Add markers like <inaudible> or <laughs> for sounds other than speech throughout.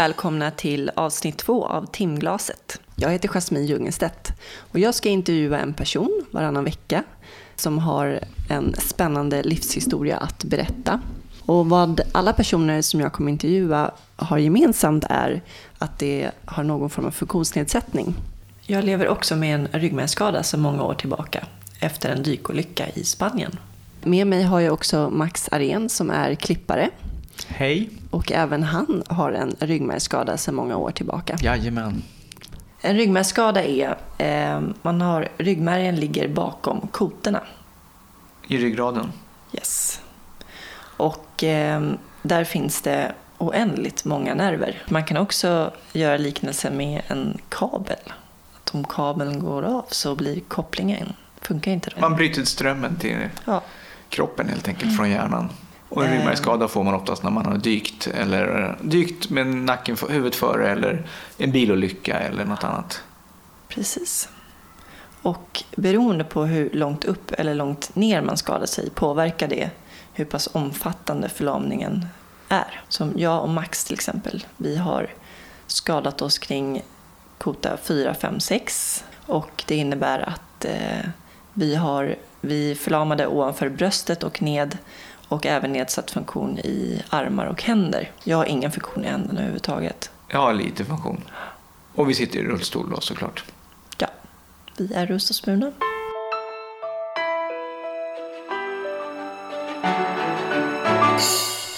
välkomna till avsnitt två av Timglaset. Jag heter Jasmine Jungenstedt och jag ska intervjua en person varannan vecka som har en spännande livshistoria att berätta. Och vad alla personer som jag kommer intervjua har gemensamt är att de har någon form av funktionsnedsättning. Jag lever också med en ryggmärgsskada sedan många år tillbaka efter en dykolycka i Spanien. Med mig har jag också Max Arén som är klippare Hej. och även han har en ryggmärgsskada sedan många år tillbaka. Jajamän. En ryggmärgsskada är, eh, man har, ryggmärgen ligger bakom kotorna. I ryggraden. Yes. Och eh, där finns det oändligt många nerver. Man kan också göra liknelse med en kabel. Att om kabeln går av så blir kopplingen, funkar inte då. Man bryter strömmen till Ja, kroppen helt enkelt från hjärnan. Och en Eh. ryggmärgsskada får man oftast när man har dykt eller dykt med nacken, huvudet före eller en bilolycka eller något annat. precis. Och beroende på hur långt upp eller långt ner man skadar sig påverkar det hur pass omfattande förlamningen är. Som jag och Max till exempel, vi har skadat oss kring kota 4, 5, 6 och det innebär att eh, vi, har, vi förlamade ovanför bröstet och ned och även nedsatt funktion i armar och händer. Jag har ingen funktion i händerna överhuvudtaget. Jag har lite funktion. Och vi sitter i rullstol då såklart. Ja, vi är rullstolsburna.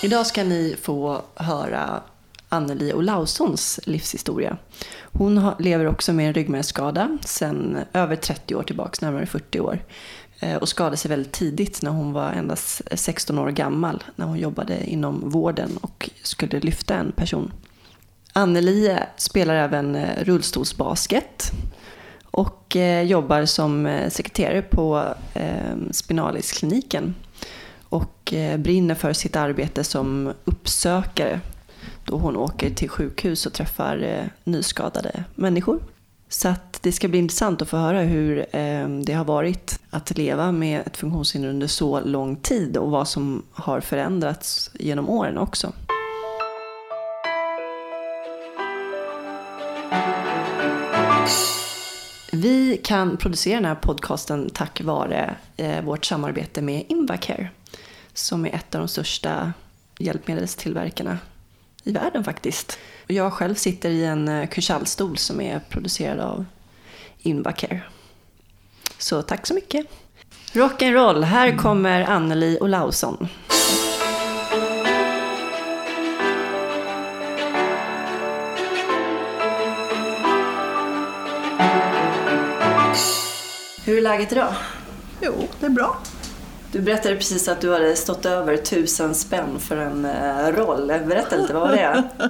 Idag ska ni få höra Anneli Olaussons livshistoria. Hon lever också med en ryggmärgsskada sedan över 30 år tillbaka, närmare 40 år. Eh, och skadade sig väldigt tidigt när hon var endast 16 år gammal, när hon jobbade inom vården och skulle lyfta en person. Anneli spelar även eh, rullstolsbasket och eh, jobbar som sekreterare på Spinaliskliniken och brinner för sitt arbete som uppsökare då hon åker till sjukhus och träffar nyskadade människor. Så att det ska bli intressant att få höra hur ehm, det har varit att leva med ett funktionshinder under så lång tid och vad som har förändrats genom åren också. Vi kan producera den här podcasten tack vare eh, vårt samarbete med Invacare som är ett av de största hjälpmedelstillverkarna i världen faktiskt. Jag själv sitter i en eh, Kursallstol som är producerad av Invacare. Så tack så mycket. Rock'n'roll, här kommer Anneli Olausson. Hur är läget idag? Jo, det är bra. Du berättade precis att du hade stått över tusen spänn för en eh, roll. Berätta lite, vad var det? <laughs>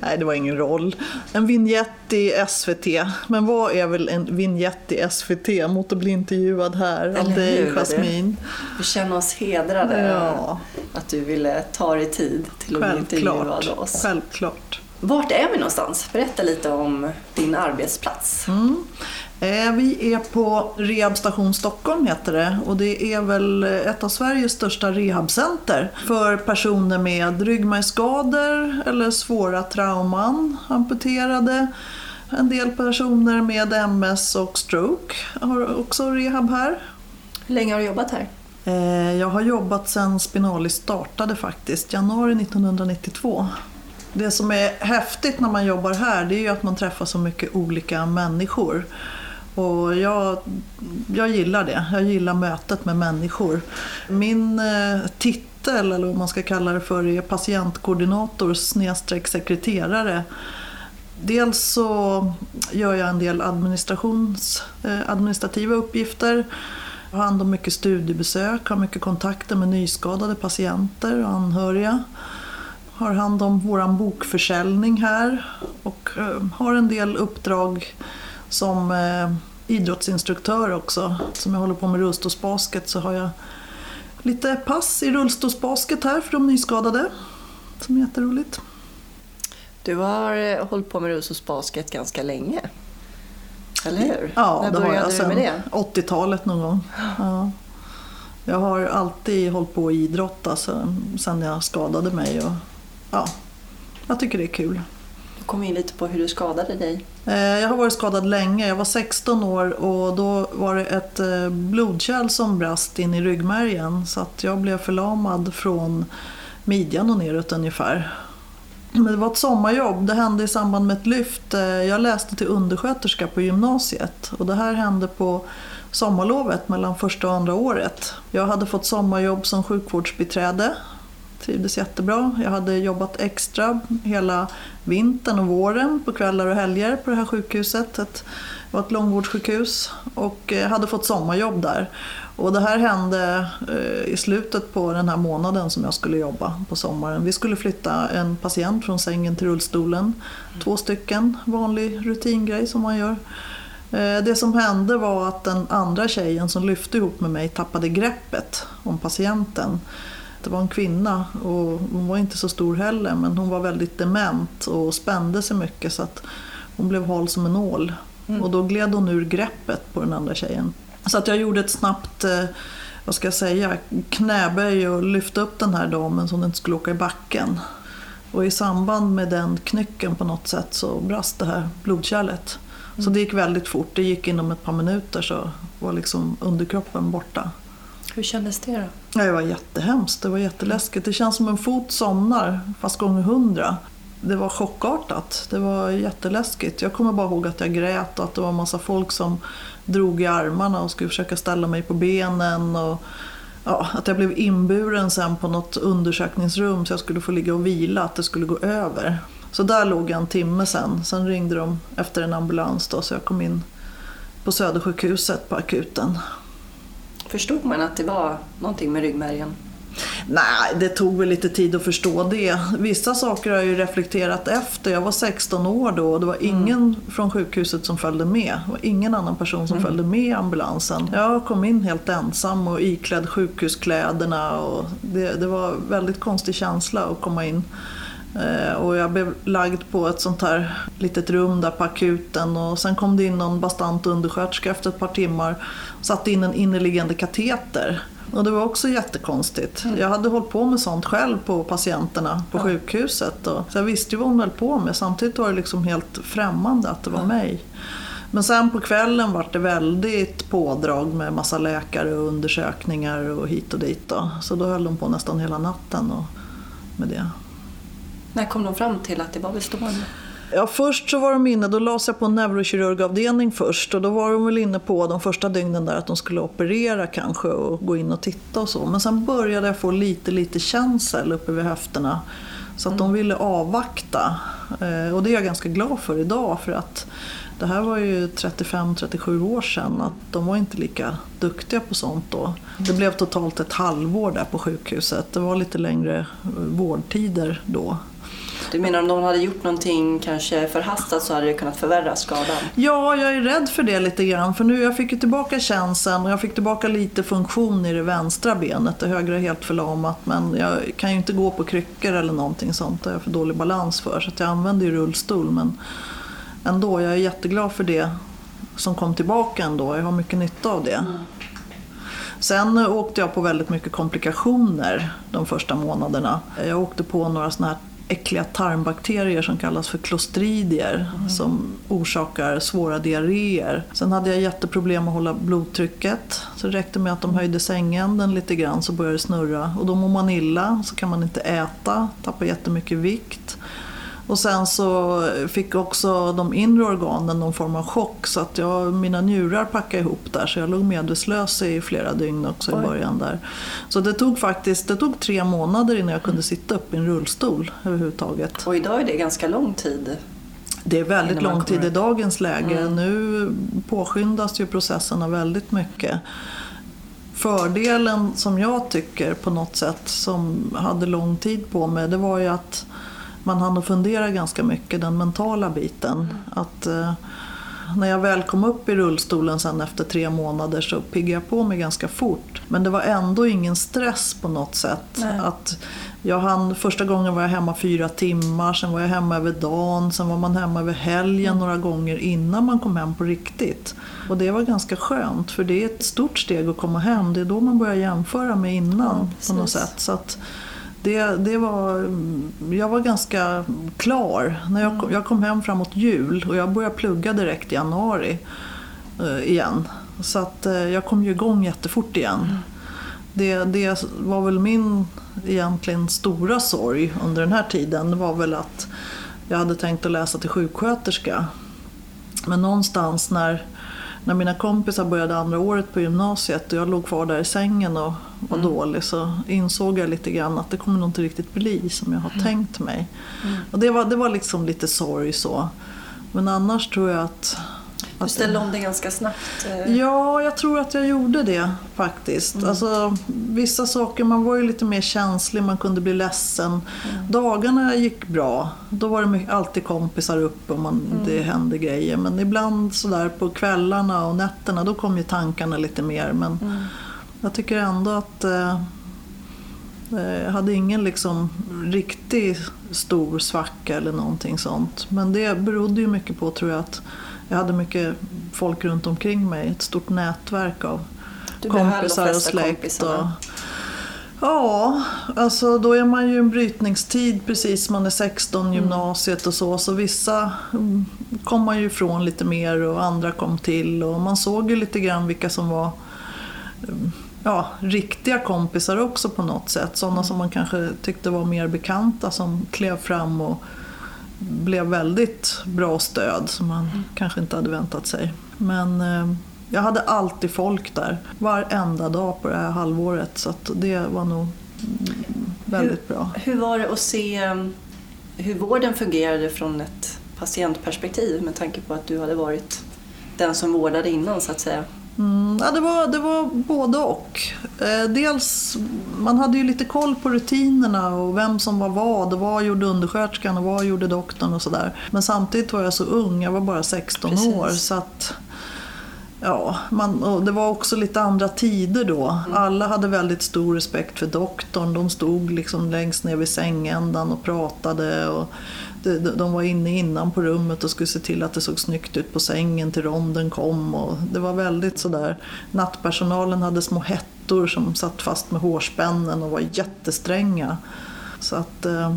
Nej, det var ingen roll. En vignett i SVT. Men vad är väl en vignett i SVT mot att bli intervjuad här av dig? Jasmine? Vi känner oss hedrade Ja. att du ville ta dig tid till att bli intervjuad Självklart. av oss. Självklart. Vart är vi någonstans? Berätta lite om din arbetsplats. Mm. Eh, Vi är på Rehabstation Stockholm heter det och det är väl ett av Sveriges största rehabcenter för personer med ryggmärgsskador eller svåra trauman, amputerade. En del personer med MS och stroke har också rehab här. Hur länge har du jobbat här? Eh, Jag har jobbat sedan Spinalis startade faktiskt, januari 1992. Det som är häftigt när man jobbar här det är ju att man träffar så mycket olika människor. Och jag, jag gillar det. Jag gillar mötet med människor. Min eh, titel, eller vad man ska kalla det för, är patientkoordinator snedstreck sekreterare. Dels så gör jag en del administrations, eh, administrativa uppgifter. Jag har hand om mycket studiebesök, har mycket kontakter med nyskadade patienter och anhöriga. Har hand om vår bokförsäljning här och eh, har en del uppdrag som eh, idrottsinstruktör också. Som jag håller på med rullstolsbasket så har jag lite pass i rullstolsbasket här för de nyskadade. Som är jätteroligt. Du har eh, hållit på med rullstolsbasket ganska länge. Eller hur? Ja, När det har jag sedan det? 80-talet någon gång. Ja. Jag har alltid hållit på att idrotta så- sen jag skadade mig. Och, ja, jag tycker det är kul. Kom in lite på hur du skadade dig. Eh, jag har varit skadad länge. Jag var 16 år och då var det ett eh, blodkärl som brast in i ryggmärgen. Så att jag blev förlamad från midjan och neråt ungefär. Men det var ett sommarjobb. Det hände i samband med ett lyft. Eh, jag läste till undersköterska på gymnasiet och det här hände på sommarlovet mellan första och andra året. Jag hade fått sommarjobb som sjukvårdsbiträde. Trivdes jättebra. Jag hade jobbat extra hela vintern och våren på kvällar och helger på det här sjukhuset. Det var ett långvårdssjukhus och eh, hade fått sommarjobb där. Och det här hände eh, i slutet på den här månaden som jag skulle jobba på sommaren. Vi skulle flytta en patient från sängen till rullstolen. Två stycken, vanlig rutingrej som man gör. Eh, det som hände var att den andra tjejen som lyfte ihop med mig tappade greppet om patienten. Det var en kvinna och hon var inte så stor heller men hon var väldigt dement och spände sig mycket så att hon blev hal som en nål. Mm. Och då gled hon ur greppet på den andra tjejen. Så att jag gjorde ett snabbt eh, vad ska jag säga, knäböj och lyfte upp den här damen så hon inte skulle åka i backen. Och i samband med den knycken på något sätt så brast det här blodkärlet. Så det gick väldigt fort. Det gick inom ett par minuter så var liksom underkroppen borta. Hur kändes det då? Ja, det var jättehemskt. Det var jätteläskigt. Det känns som en fot somnar fast gånger hundra. Det var chockartat. Det var jätteläskigt. Jag kommer bara ihåg att jag grät och att det var en massa folk som drog i armarna och skulle försöka ställa mig på benen. Och, ja, att jag blev inburen sen på något undersökningsrum så jag skulle få ligga och vila, att det skulle gå över. Så där låg jag en timme sen. Sen ringde de efter en ambulans då, så jag kom in på Södersjukhuset på akuten. Förstod man att det var någonting med ryggmärgen? Nej, det tog väl lite tid att förstå det. Vissa saker har jag ju reflekterat efter. Jag var 16 år då och det var mm. ingen mm. från sjukhuset som följde med. Det var ingen annan person som mm. följde med i ambulansen. Jag kom in helt ensam och iklädd sjukhuskläderna. Och det, det var en väldigt konstig känsla att komma in. Eh, och jag blev lagd på ett sånt här litet rum där på akuten och sen kom det in någon bastant undersköterska efter ett par timmar och satte in en inneliggande kateter. Och det var också jättekonstigt. Mm. Jag hade hållit på med sånt själv på patienterna på ja. sjukhuset. Och, så jag visste ju vad hon höll på med. Samtidigt var det liksom helt främmande att det var ja. mig. Men sen på kvällen var det väldigt pådrag med massa läkare och undersökningar och hit och dit. Då. Så då höll de på nästan hela natten och, med det. När kom de fram till att det var bestående? Ja, först så var de inne, då lades jag på en neurokirurgavdelning först och då var de väl inne på de första dygnen där att de skulle operera kanske och gå in och titta och så. Men sen började jag få lite, lite känsel uppe vid höfterna. Så att mm. de ville avvakta. Eh, och det är jag ganska glad för idag för att det här var ju 35-37 år sedan. Att de var inte lika duktiga på sånt då. Det blev totalt ett halvår där på sjukhuset. Det var lite längre vårdtider då. Du menar om de hade gjort någonting kanske förhastat så hade det kunnat förvärra skadan? Ja, jag är rädd för det lite grann. För nu jag fick ju tillbaka känseln och jag fick tillbaka lite funktion i det vänstra benet. Det högra är helt förlamat men jag kan ju inte gå på kryckor eller någonting sånt. Det har jag för dålig balans för. Så jag använder ju rullstol. Men ändå, jag är jätteglad för det som kom tillbaka ändå. Jag har mycket nytta av det. Mm. Sen åkte jag på väldigt mycket komplikationer de första månaderna. Jag åkte på några sådana här äckliga tarmbakterier som kallas för klostridier mm. som orsakar svåra diarréer. Sen hade jag jätteproblem att hålla blodtrycket. Så det räckte med att de höjde sängänden lite grann så började det snurra. Och då mår man illa, så kan man inte äta, tappar jättemycket vikt. Och sen så fick också de inre organen någon form av chock så att jag, mina njurar packade ihop där så jag låg medvetslös i flera dygn också Oj. i början där. Så det tog faktiskt det tog tre månader innan jag kunde sitta upp i en rullstol överhuvudtaget. Och idag är det ganska lång tid? Det är väldigt lång tid i dagens läge. Mm. Nu påskyndas ju processerna väldigt mycket. Fördelen som jag tycker på något sätt som hade lång tid på mig det var ju att man hann fundera ganska mycket, den mentala biten. Att, eh, när jag väl kom upp i rullstolen sen efter tre månader så piggade jag på mig ganska fort. Men det var ändå ingen stress på något sätt. Att jag hann, första gången var jag hemma fyra timmar, sen var jag hemma över dagen, sen var man hemma över helgen några gånger innan man kom hem på riktigt. Och det var ganska skönt för det är ett stort steg att komma hem. Det är då man börjar jämföra med innan ja, på något sätt. Så att, det, det var, jag var ganska klar. När jag, kom, jag kom hem framåt jul och jag började plugga direkt i januari eh, igen. Så att eh, jag kom ju igång jättefort igen. Mm. Det, det var väl min egentligen stora sorg under den här tiden. Det var väl att jag hade tänkt att läsa till sjuksköterska. Men någonstans när, när mina kompisar började andra året på gymnasiet och jag låg kvar där i sängen och var Mm. dålig så insåg jag lite grann att det kommer nog inte riktigt bli som jag har Mm. tänkt mig. Och det var, det var liksom lite sorg så. Men annars tror jag att... Du att ställde om dig ganska snabbt. eh, Ja, jag tror att jag gjorde det faktiskt. Mm. Alltså, vissa saker, man var ju lite mer känslig, man kunde bli ledsen. Mm. Dagarna gick bra. Då var det mycket, alltid kompisar uppe och man, Mm. det hände grejer. Men ibland sådär på kvällarna och nätterna, då kom ju tankarna lite mer. Men Mm. jag tycker ändå att eh, eh, jag hade ingen liksom riktigt stor svacka eller någonting sånt. Men det berodde ju mycket på tror jag att jag hade mycket folk runt omkring mig. Ett stort nätverk av Du kompisar och släkt. Och, ja, alltså då är man ju i en brytningstid precis. Man är 16, Mm. gymnasiet och så. Så vissa mm, kom man ju ifrån lite mer och andra kom till. Och man såg ju lite grann vilka som var mm, ja, riktiga kompisar också på något sätt. Sådana som man kanske tyckte var mer bekanta som klev fram och blev väldigt bra stöd som man kanske inte hade väntat sig. Men eh, jag hade alltid folk där varenda dag på det här halvåret så det var nog mm, väldigt bra. Hur var det att se um, hur vården fungerade från ett patientperspektiv med tanke på att du hade varit den som vårdade innan så att säga? Mm, ja, det, var, det var både och. Eh, dels, man hade ju lite koll på rutinerna och vem som var vad och vad gjorde undersköterskan och vad gjorde doktorn och sådär. Men samtidigt var jag så ung, jag var bara 16 Precis. år så att Ja, man, det var också lite andra tider då. Alla hade väldigt stor respekt för doktorn. De stod liksom längst ner vid sängändan och pratade. Och de, de var inne innan på rummet och skulle se till att det såg snyggt ut på sängen till ronden kom. Och det var väldigt sådär. Nattpersonalen hade små hettor som satt fast med hårspännen och var jättestränga. Så att... Eh,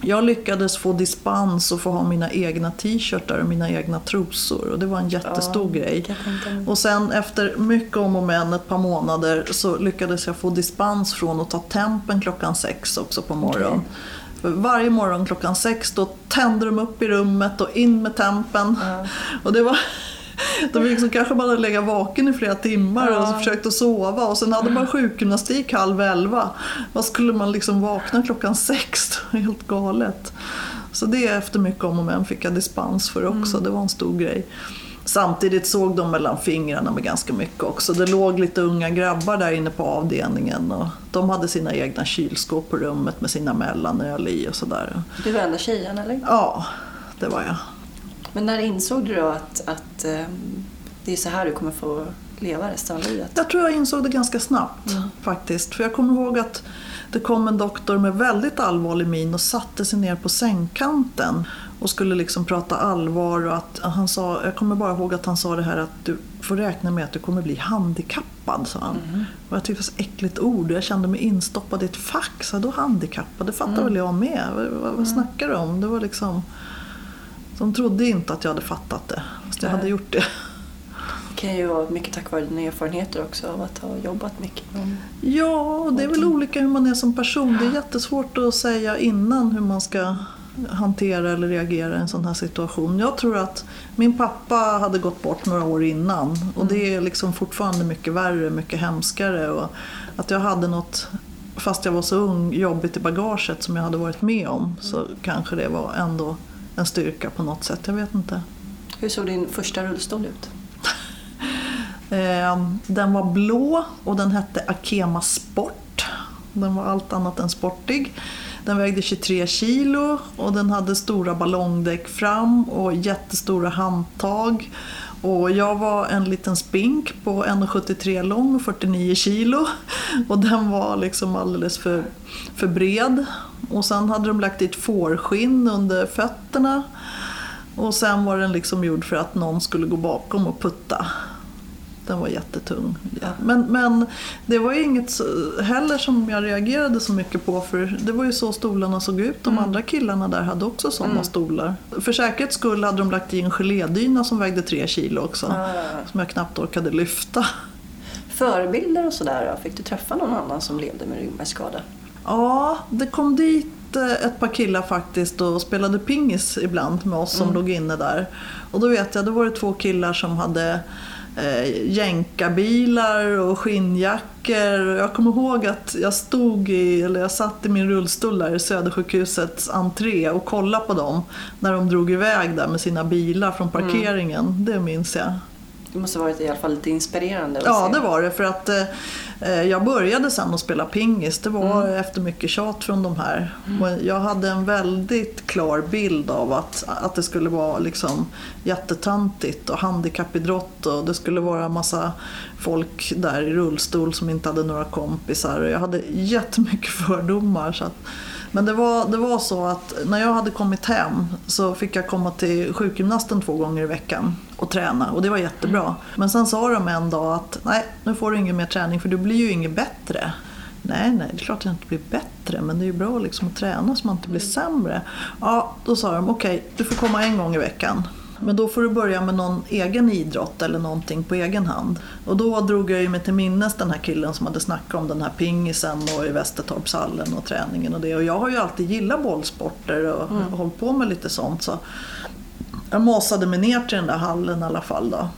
jag lyckades få dispens och få ha mina egna t-shirtar och mina egna trosor och det var en jättestor grej. tänka mig. Och sen efter mycket om och men, ett par månader, så lyckades jag få dispens från att ta tempen klockan sex också på morgonen. För varje morgon klockan sex då tände de upp i rummet och in med tempen. Ja. <laughs> Och det var... De liksom kanske man hade legat vaken i flera timmar och Ja. så försökt att sova och sen hade man <clears throat> sjukgymnastik halv elva. Vad skulle man liksom vakna klockan sex? <laughs> Helt galet. Så det efter mycket om och men fick jag dispens för också. Det var en stor grej. Samtidigt såg de mellan fingrarna med ganska mycket också. Det låg lite unga grabbar där inne på avdelningen och de hade sina egna kylskåp på rummet med sina mellanöl i och sådär. Du var enda tjejen eller? Ja, det var jag. Men när insåg du då att, att um, det är så här du kommer få leva resten av livet? Jag tror jag insåg det ganska snabbt faktiskt. För jag kommer ihåg att det kom en doktor med väldigt allvarlig min och satte sig ner på sängkanten och skulle liksom prata allvar och att han sa, jag kommer bara ihåg att han sa det här att du får räkna med att du kommer bli handikappad, sa han. Och jag tyckte det var ett äckligt ord och jag kände mig instoppad i ett fack. Så då handikappad, det fattar väl jag med. Vad, vad, vad snackar du om? Det var liksom... De trodde inte att jag hade fattat det, fast jag Nej. hade gjort det. Det kan ju vara mycket tack vare dina erfarenheter också av att ha jobbat mycket. med- Ja, det är väl olika hur man är som person. Det är jättesvårt att säga innan hur man ska hantera eller reagera i en sån här situation. Jag tror att min pappa hade gått bort några år innan och det är liksom fortfarande mycket värre, mycket hemskare. Och att jag hade något, fast jag var så ung, jobbigt i bagaget som jag hade varit med om så kanske det var ändå en styrka på något sätt. Jag vet inte. Hur såg din första rullstol ut? <laughs> Eh, Den var blå och den hette Akema Sport. Den var allt annat än sportig. Den vägde 23 kilo och den hade stora ballongdäck fram och jättestora handtag. Och jag var en liten spink på 1,73 lång och 49 kilo. Och den var liksom alldeles för, för bred. Och sen hade de lagt dit fårskinn under fötterna. Och sen var den liksom gjord för att någon skulle gå bakom och putta. Den var jättetung. Men, men det var ju inget heller som jag reagerade så mycket på för det var ju så stolarna såg ut. De andra killarna där hade också sådana stolar. För säkerhets skull hade de lagt i en gelédyna som vägde tre kilo också. Som jag knappt orkade lyfta. Förebilder och sådär? Fick du träffa någon annan som levde med ryggmärgsskada? Ja, det kom dit eh, ett par killar faktiskt och spelade pingis ibland med oss som låg inne där. Och då vet jag, då var det två killar som hade eh, jänkarbilar och skinnjackor. Jag kommer ihåg att jag stod i, eller jag satt i min rullstol där i Södersjukhusets entré och kollade på dem när de drog iväg där med sina bilar från parkeringen. Det minns jag. Det måste varit i alla fall lite inspirerande Ja, se. det var det. För att eh, jag började sen att spela pingis. Det var Mm. efter mycket tjat från de här. Och jag hade en väldigt klar bild av att, att det skulle vara liksom jättetantigt och handikappidrott och det skulle vara massa folk där i rullstol som inte hade några kompisar. Jag hade jättemycket <laughs> fördomar. Så att, men det var, det var så att när jag hade kommit hem så fick jag komma till sjukgymnasten två gånger i veckan och träna och det var jättebra. Men sen sa de en dag att nej, nu får du ingen mer träning för du blir ju inget bättre. Nej, nej, det är klart att jag inte blir bättre men det är ju bra liksom att träna så man inte blir sämre. Ja, då sa de okej, du får komma en gång i veckan. Men då får du börja med någon egen idrott eller någonting på egen hand. Och då drog jag ju mig till minnes den här killen som hade snackat om den här pingisen och i Västertorpshallen och träningen och det. Och jag har ju alltid gillat bollsporter och hållit på med lite sånt. Så jag masade mig ner till den där hallen i alla fall då.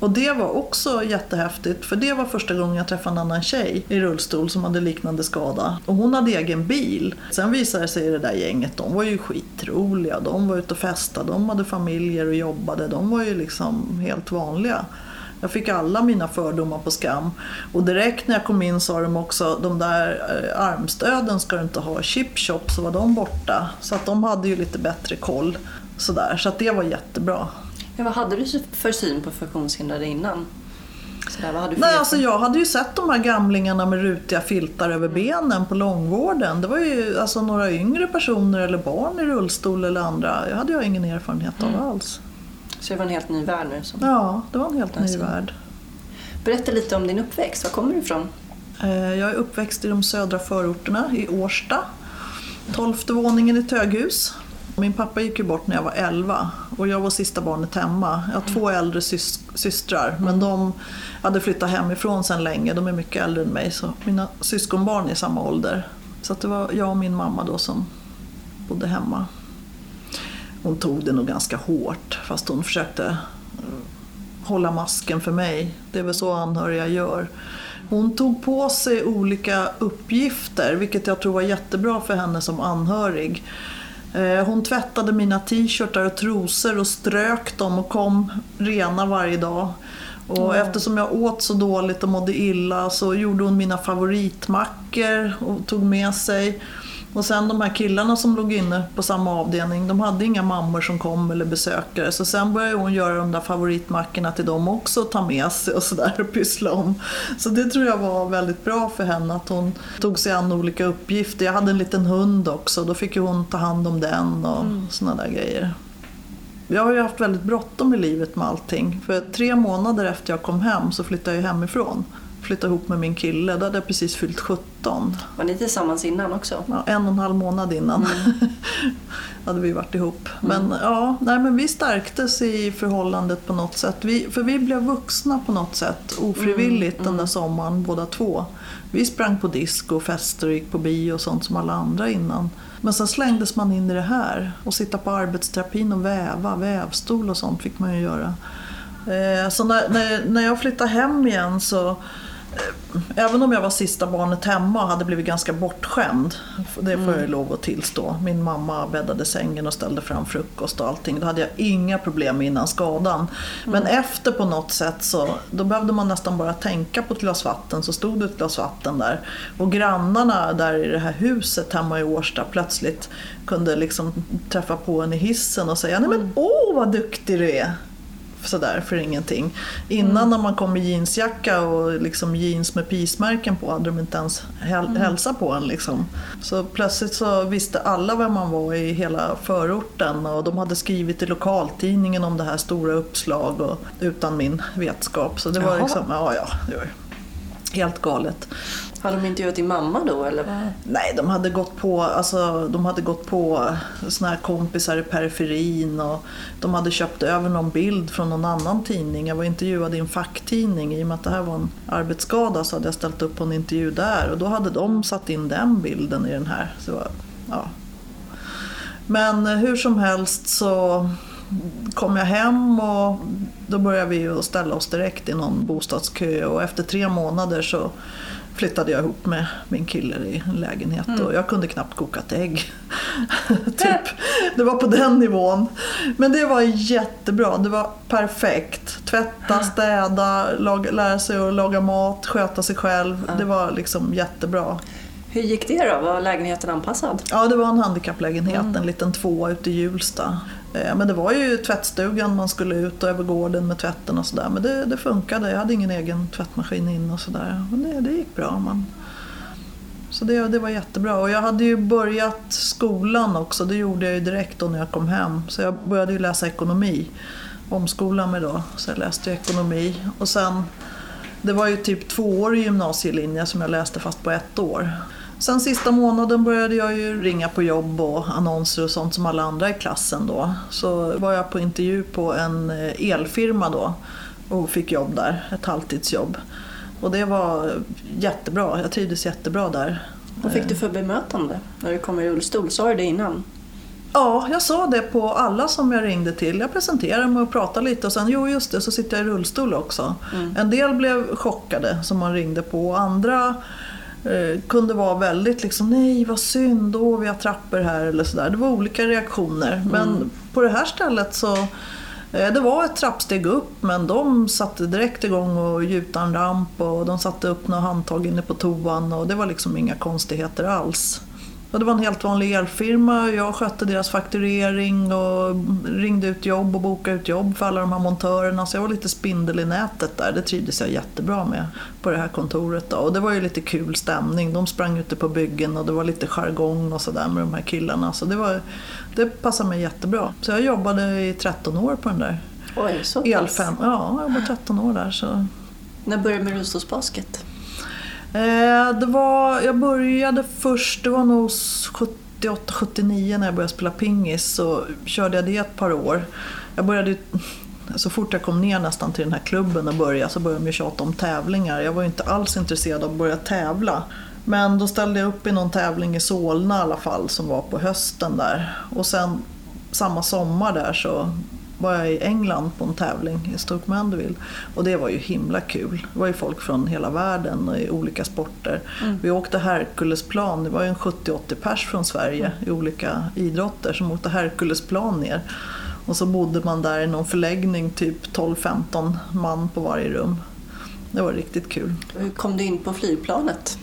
Och det var också jättehäftigt för det var första gången jag träffade en annan tjej i rullstol som hade liknande skada. Och hon hade egen bil. Sen visade det sig i det där gänget, de var ju skitroliga. De var ute och festade, de hade familjer och jobbade. De var ju liksom helt vanliga. Jag fick alla mina fördomar på skam. Och direkt när jag kom in sa de också, de där eh, armstöden ska du inte ha, chipshop, så var de borta. Så att de hade ju lite bättre koll. Sådär. Så att det var jättebra. Ja, vad hade du för syn på funktionshindrade innan? Sådär, vad hade du för Nej, alltså jag hade ju sett de här gamlingarna med rutiga filtar över benen på långvården. Det var ju alltså några yngre personer eller barn i rullstol eller andra. Jag hade jag ingen erfarenhet av alls. Så det var en helt ny värld nu? Som... Ja, det var en helt ny Alltså. värld. Berätta lite om din uppväxt. Var kommer du ifrån? Eh, Jag är uppväxt i de södra förorterna i Årsta. Tolfte våningen i ett höghus. Min pappa gick ju bort när jag var 11 och jag var sista barnet hemma. Jag har två äldre sys- systrar men de hade flyttat hemifrån sedan länge. De är mycket äldre än mig så mina syskonbarn är i samma ålder. Så det var jag och min mamma då som bodde hemma. Hon tog det nog ganska hårt fast hon försökte eh, hålla masken för mig. Det är väl så anhöriga gör. Hon tog på sig olika uppgifter, vilket jag tror var jättebra för henne som anhörig. Eh, Hon tvättade mina t-shirtar och trosor och strök dem och kom rena varje dag. Och eftersom jag åt så dåligt och mådde illa så gjorde hon mina favoritmackor och tog med sig. Och sen de här killarna som låg inne på samma avdelning, de hade inga mammor som kom eller besökare. Så sen började hon göra de där favoritmackorna till dem också och ta med sig och sådär och pyssla om. Så det tror jag var väldigt bra för henne att hon tog sig an olika uppgifter. Jag hade en liten hund också, då fick ju hon ta hand om den och mm. sådana där grejer. Jag har ju haft väldigt bråttom i livet med allting. För tre månader efter jag kom hem så flyttade jag hemifrån. Flyttade ihop med min kille, då hade jag precis fyllt 17. Var ni tillsammans innan också? Ja, en och en halv månad innan <laughs> hade vi varit ihop. Men, ja, nej, men vi stärktes i förhållandet på något sätt. Vi, för vi blev vuxna på något sätt ofrivilligt den där sommaren båda två. Vi sprang på disco, fester och gick på bio och sånt som alla andra innan. Men sen slängdes man in i det här och sitta på arbetsterapin och väva, vävstol och sånt fick man ju göra. Eh, Så när, när, när jag flyttade hem igen så Även om jag var sista barnet hemma och hade blivit ganska bortskämd. Det får jag ju lov att tillstå. Min mamma bäddade sängen och ställde fram frukost och allting. Då hade jag inga problem innan skadan. Men efter på något sätt så då behövde man nästan bara tänka på ett glas vatten så stod det ett glas vatten där. Och grannarna där i det här huset hemma i Årsta plötsligt kunde liksom träffa på en i hissen och säga Nej men åh vad duktig du är! Sådär för ingenting. Innan när man kom med jeansjacka och liksom jeans med pismärken på hade de inte ens häl- hälsa på en. Liksom. Så plötsligt så visste alla vem man var i hela förorten och de hade skrivit i lokaltidningen om det här stora uppslag och, utan min vetskap. Så det var Jaha. liksom, ja ja, det var helt galet. Har de intervjuat din mamma då eller? Nej, de hade gått på, alltså, de hade gått på såna här kompisar i periferin och de hade köpt över någon bild från någon annan tidning. Jag var intervjuad i en facktidning. I och med att det här var en arbetsskada så hade jag ställt upp på en intervju där och då hade de satt in den bilden i den här. Så, ja. Men eh, hur som helst så kom jag hem och då började vi ju ställa oss direkt i någon bostadskö och efter tre månader så flyttade jag ihop med min kille i en lägenhet och jag kunde knappt koka ett ägg. <laughs> typ. Det var på den nivån. Men det var jättebra, det var perfekt. Tvätta, städa, laga, lära sig att laga mat, sköta sig själv. Det var liksom jättebra. Hur gick det då? Var lägenheten anpassad? Ja, det var en handikapplägenhet, en liten tvåa ute i Hjulsta. Eh, men det var ju tvättstugan man skulle ut och över gården med tvätten och sådär. Men det, det funkade, jag hade ingen egen tvättmaskin in och sådär. Det, det gick bra. Man. Så det, det var jättebra. Och jag hade ju börjat skolan också, det gjorde jag ju direkt då när jag kom hem. Så jag började ju läsa ekonomi. Omskola mig då, så jag läste ju ekonomi. Och sen, det var ju typ tvåårig gymnasielinje som jag läste fast på ett år. Sen sista månaden började jag ju ringa på jobb och annonser och sånt som alla andra i klassen då. Så var jag på intervju på en eh, elfirma då och fick jobb där, ett halvtidsjobb. Och det var jättebra, jag trivdes jättebra där. Vad fick du för bemötande när du kom i rullstol? Sa du det innan? Ja, jag sa det på alla som jag ringde till. Jag presenterade mig och pratade lite och sen, jo just det, så sitter jag i rullstol också. En del blev chockade som man ringde på och andra eh, kunde vara väldigt liksom, nej vad synd, åh vi har trappor här eller sådär. Det var olika reaktioner. Men på det här stället så eh, det var ett trappsteg upp men de satte direkt igång och gjuta en ramp och de satte upp några handtag inne på toan och det var liksom inga konstigheter alls. Och det var en helt vanlig elfirma. Jag skötte deras fakturering och ringde ut jobb och bokade ut jobb för alla de här montörerna. Så jag var lite spindel i nätet där. Det trivdes jag jättebra med på det här kontoret. Då. Och det var ju lite kul stämning. De sprang ute på byggen och det var lite jargong och sådär med de här killarna. Så det, var, det passade mig jättebra. Så jag jobbade i 13 år på den där Oj, så pass. elfem. Ja, jag jobbade 13 år där. Så. När började du med rullstolsbasket? Eh, det var, jag började först, det var nog 78-79 när jag började spela pingis. Så körde jag det ett par år. Jag började ju- <laughs> så fort jag kom ner nästan till den här klubben och började så började de ju tjata om tävlingar. Jag var ju inte alls intresserad av att börja tävla. Men då ställde jag upp i någon tävling i Solna i alla fall som var på hösten där. Och sen samma sommar där så var jag i England på en tävling i Stoke Mandeville. Och det var ju himla kul. Det var ju folk från hela världen och i olika sporter. Vi åkte Herkulesplan, det var ju en 70-80 pers från Sverige i olika idrotter som åkte Herkulesplan ner. Och så bodde man där i någon förläggning, typ 12-15 man på varje rum. Det var riktigt kul. Hur kom du in på flygplanet?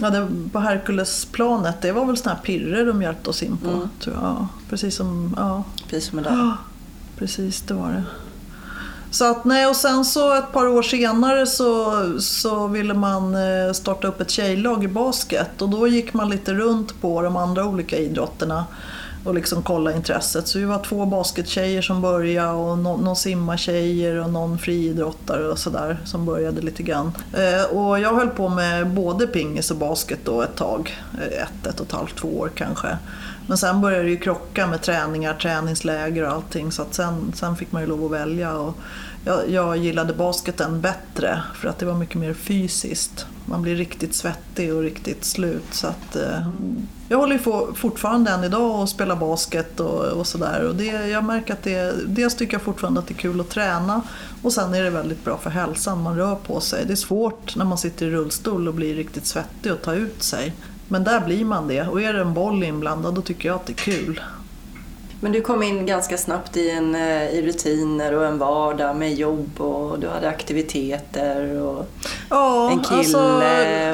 Ja, det, på Herkulesplanet, det var väl såna här pirrer de hjälpte oss in på. Tror jag. Ja, precis som, ja, Precis som idag. Precis det var det. Så att nej, och sen så ett par år senare så, så ville man eh, starta upp ett tjejlag i basket och då gick man lite runt på de andra olika idrotterna och liksom kolla intresset. Så vi var två baskettjejer som började och någon, någon simmartjejer och någon friidrottare och sådär som började lite grann. Eh, och jag höll på med både pingis och basket då ett tag, eh, ett, ett och ett halvt, två år kanske. Men sen började det ju krocka med träningar, träningsläger och allting så att sen, sen fick man ju lov att välja. Och jag, jag gillade basketen bättre för att det var mycket mer fysiskt. Man blir riktigt svettig och riktigt slut. Så att, eh, jag håller ju fortfarande än idag och spelar basket och, och sådär. Jag märker att det, dels tycker jag fortfarande att det är kul att träna och sen är det väldigt bra för hälsan. Man rör på sig. Det är svårt när man sitter i rullstol och blir riktigt svettig och ta ut sig. Men där blir man det. Och är det en boll inblandad då tycker jag att det är kul. Men du kom in ganska snabbt i, en, eh, i rutiner och en vardag med jobb och du hade aktiviteter och Ja, en kille alltså,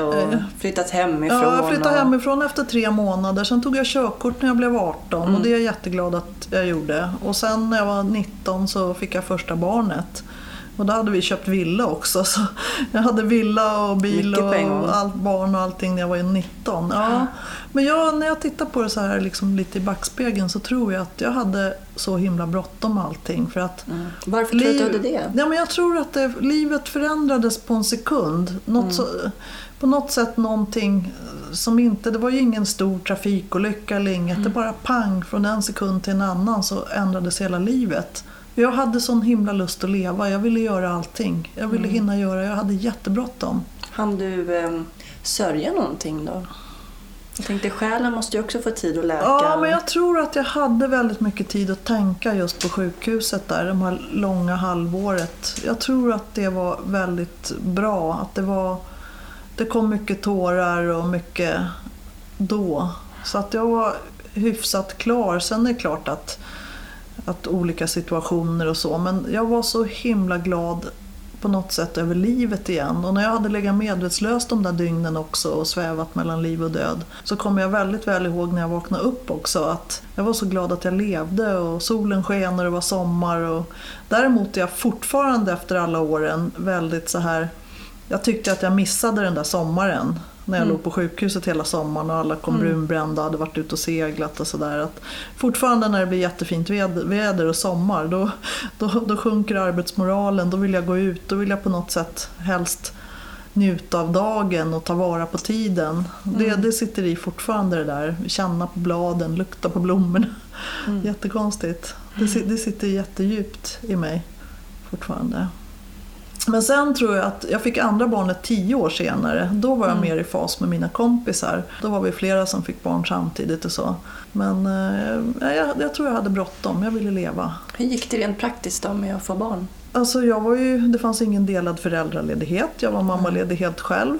och eh, flyttat hemifrån. Ja, jag flyttade och... hemifrån efter tre månader. Sen tog jag körkort när jag blev 18 Mm. och det är jag jätteglad att jag gjorde. Och sen när jag var 19 så fick jag första barnet. Och då hade vi köpt villa också. Så jag hade villa och bil och allt, barn och allting när jag var 19. Ja. Men jag, när jag tittar på det så här liksom lite i backspegeln så tror jag att jag hade så himla bråttom med allting. För att Mm. Varför tror du att det? Ja, men jag tror att det, livet förändrades på en sekund. Något så, på något sätt någonting som inte... Det var ju ingen stor trafikolycka eller inget. Det bara pang, från en sekund till en annan så ändrades hela livet. Jag hade sån himla lust att leva. Jag ville göra allting. Jag ville hinna göra. Jag hade jättebråttom. Han du eh, sörja någonting då? Jag tänkte själen måste ju också få tid att läka. Ja, men jag tror att jag hade väldigt mycket tid att tänka just på sjukhuset där, de här långa halvåret. Jag tror att det var väldigt bra. Att det, var, det kom mycket tårar och mycket då. Så att jag var hyfsat klar. Sen är det klart att, att olika situationer och så, men jag var så himla glad på något sätt över livet igen. Och när jag hade legat medvetslös de där dygnen också och svävat mellan liv och död så kommer jag väldigt väl ihåg när jag vaknade upp också att jag var så glad att jag levde och solen sken och det var sommar. Och däremot är jag fortfarande efter alla åren väldigt så här jag tyckte att jag missade den där sommaren. När jag Mm. låg på sjukhuset hela sommaren och alla kom brunbrända och hade varit ute och seglat och sådär. Fortfarande när det blir jättefint väder, och sommar då, då, då sjunker arbetsmoralen. Då vill jag gå ut. Då vill jag på något sätt helst njuta av dagen och ta vara på tiden. Det, det sitter i fortfarande det där. Känna på bladen, lukta på blommorna. <laughs> Jättekonstigt. Det, det sitter jättedjupt i mig fortfarande. Men sen tror jag att jag fick andra barnet tio år senare. Då var jag mer i fas med mina kompisar. Då var vi flera som fick barn samtidigt och så. Men eh, jag, jag tror jag hade bråttom. Jag ville leva. Hur gick det rent praktiskt då med att få barn? Alltså jag var ju, det fanns ingen delad föräldraledighet. Jag var mammaledig helt själv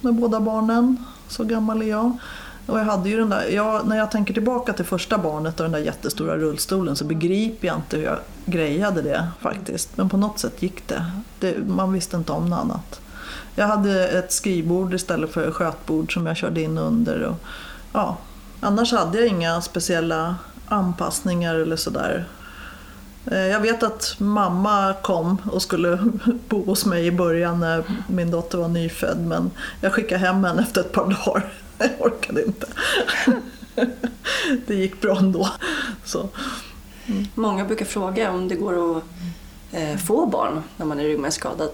med båda barnen. Så gammal är jag. Och jag hade ju den där, jag, när jag tänker tillbaka till första barnet och den där jättestora rullstolen så begriper jag inte hur jag grejade det faktiskt. Men på något sätt gick det. det man visste inte om något annat. Jag hade ett skrivbord istället för skötbord som jag körde in under. Och, ja, annars hade jag inga speciella anpassningar eller sådär. Eh, jag vet att mamma kom och skulle <laughs> bo hos mig i början när min dotter var nyfödd men jag skickade hem henne efter ett par dagar. Jag orkade inte. Det gick bra ändå. Så. Många brukar fråga om det går att eh, få barn när man är ryggmärgsskadad.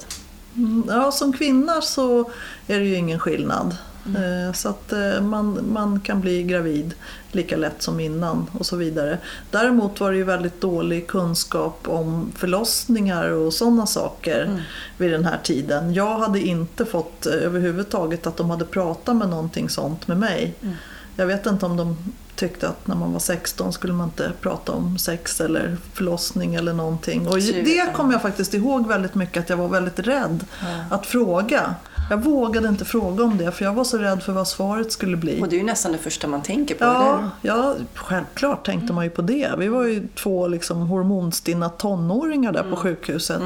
Mm, Ja, som kvinna så är det ju ingen skillnad. Eh, Så att eh, man, man kan bli gravid lika lätt som innan och så vidare. Däremot var det ju väldigt dålig kunskap om förlossningar och sådana saker vid den här tiden. Jag hade inte fått eh, överhuvudtaget att de hade pratat med någonting sånt med mig. Jag vet inte om de tyckte att när man var 16 skulle man inte prata om sex eller förlossning eller någonting. Och det kommer jag faktiskt ihåg väldigt mycket att jag var väldigt rädd att fråga. Jag vågade inte fråga om det för jag var så rädd för vad svaret skulle bli. Och det är ju nästan det första man tänker på, Ja, ja, självklart tänkte man ju på det. Vi var ju två liksom hormonstinna tonåringar där på sjukhuset.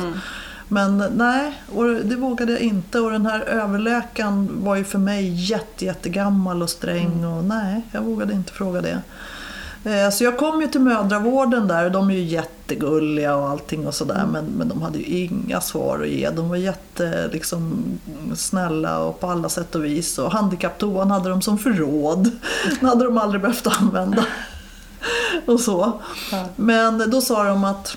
Men nej, och det vågade jag inte. Och den här överläkaren var ju för mig jätte, jättegammal och sträng. Och nej, jag vågade inte fråga det. Eh, Så jag kom ju till mödravården där och de är ju jättegulliga och allting och sådär men, men de hade ju inga svar att ge. De var jätte liksom, snälla och på alla sätt och vis. Och handikapptoan hade de som förråd. <laughs> Den hade de aldrig behövt använda. <laughs> och så. Men då sa de att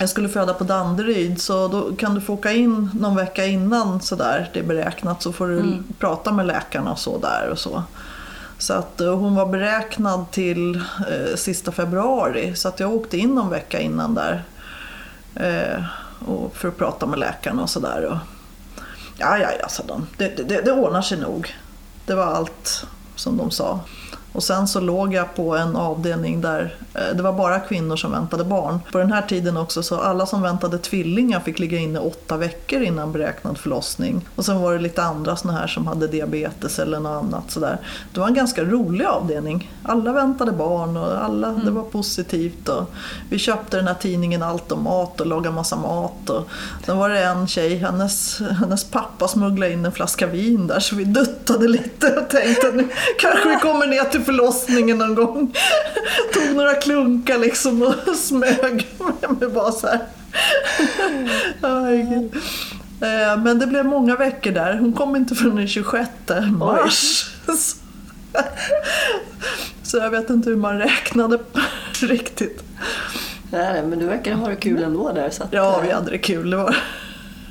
jag skulle föda på Danderyd så då kan du få åka in någon vecka innan sådär det är beräknat så får du prata med läkarna och så där och så. Så att eh, hon var beräknad till eh, sista februari så att jag åkte in någon vecka innan där. Eh, och för att prata med läkaren. och sådär. Ja, ja, ja, sa de. Det, det, det ordnar sig nog. Det var allt som de sa. Och sen så låg jag på en avdelning där eh, det var bara kvinnor som väntade barn. På den här tiden också så alla som väntade tvillingar fick ligga inne åtta veckor innan beräknad förlossning. Och sen var det lite andra såna här som hade diabetes eller något annat sådär. Det var en ganska rolig avdelning. Alla väntade barn och alla, det var positivt. Och vi köpte den här tidningen Allt om mat och lagade massa mat. Och sen var det en tjej, hennes, hennes pappa smugglade in en flaska vin där så vi duttade lite och tänkte nu kanske vi kommer ner till förlossningen någon gång. Tog några klunkar liksom och <laughs> smög med bara så. Herregud. Eh, Men det blev många veckor där. Hon kom inte förrän den 26 mars. <laughs> Så- jag vet inte hur man räknade <laughs> riktigt. Nej, men du verkar ha det kul ändå där. Så att, Ja, eh, vi hade det kul. Det var...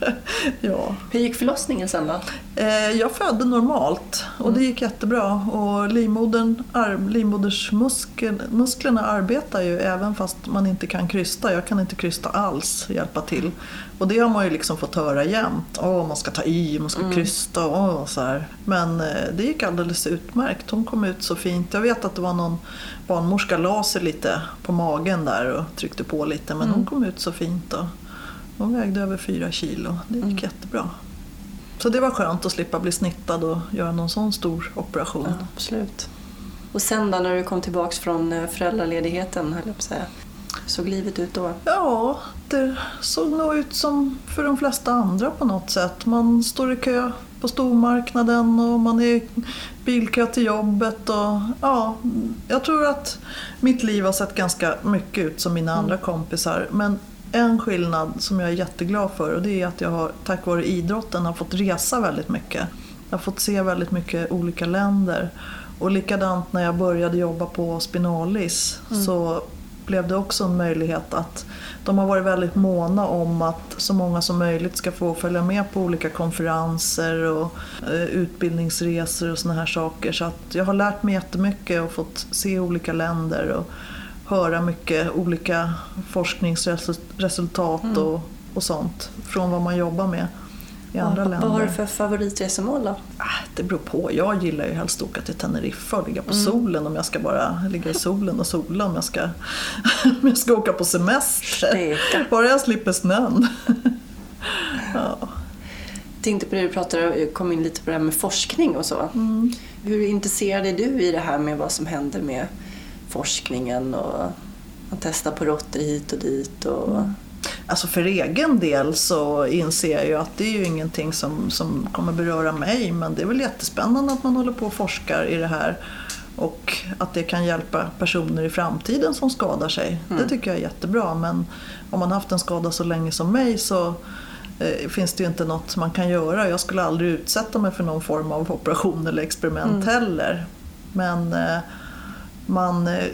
<laughs> Ja. Hur gick förlossningen sen då? Eh, Jag födde normalt och det gick jättebra. Och livmodern, livmodersmusklerna arbetar ju även fast man inte kan krysta. Jag kan inte krysta alls, hjälpa till. Och det har man ju liksom fått höra jämt. Åh, man ska ta i, man ska krysta och så här. Men eh, det gick alldeles utmärkt. Hon kom ut så fint. Jag vet att det var någon barnmorska la sig lite på magen där och tryckte på lite. Men hon kom ut så fint. Och hon vägde över fyra kilo. Det gick jättebra. Så det var skönt att slippa bli snittad och göra någon sån stor operation. Ja, absolut. Och sen då när du kom tillbaks från eh, föräldraledigheten, höll jag på att säga. Såg livet ut då? Ja, det såg nog ut som för de flesta andra på något sätt. Man står i kö på stormarknaden och man är i bilkö till jobbet. Och, ja, jag tror att mitt liv har sett ganska mycket ut som mina andra kompisar. Men en skillnad som jag är jätteglad för och det är att jag har, tack vare idrotten har fått resa väldigt mycket. Jag har fått se väldigt mycket olika länder. Och likadant när jag började jobba på Spinalis så blev det också en möjlighet att de har varit väldigt måna om att så många som möjligt ska få följa med på olika konferenser och eh, utbildningsresor och såna här saker. Så att jag har lärt mig jättemycket och fått se olika länder och höra mycket olika forskningsresultat och, och sånt från vad man jobbar med i andra länder. vad har du för favoritresemål då? Ah, Det beror på. Jag gillar ju helst att åka till Teneriffa och ligga på solen om jag ska bara ligga i solen och sola om jag ska, <laughs> om jag ska åka på semester. Steka. Bara jag slipper snön. <laughs> ja. Jag tänkte på det du pratade kom in lite på det här med forskning och så. Hur intresserad är du i det här med vad som händer med forskningen och man testar på råttor hit och dit och Alltså för egen del så inser jag ju att det är ju ingenting som, som kommer beröra mig men det är väl jättespännande att man håller på och forskar i det här och att det kan hjälpa personer i framtiden som skadar sig. Det tycker jag är jättebra men om man haft en skada så länge som mig så eh, finns det ju inte något man kan göra. Jag skulle aldrig utsätta mig för någon form av operation eller experiment heller. Men eh, man eh,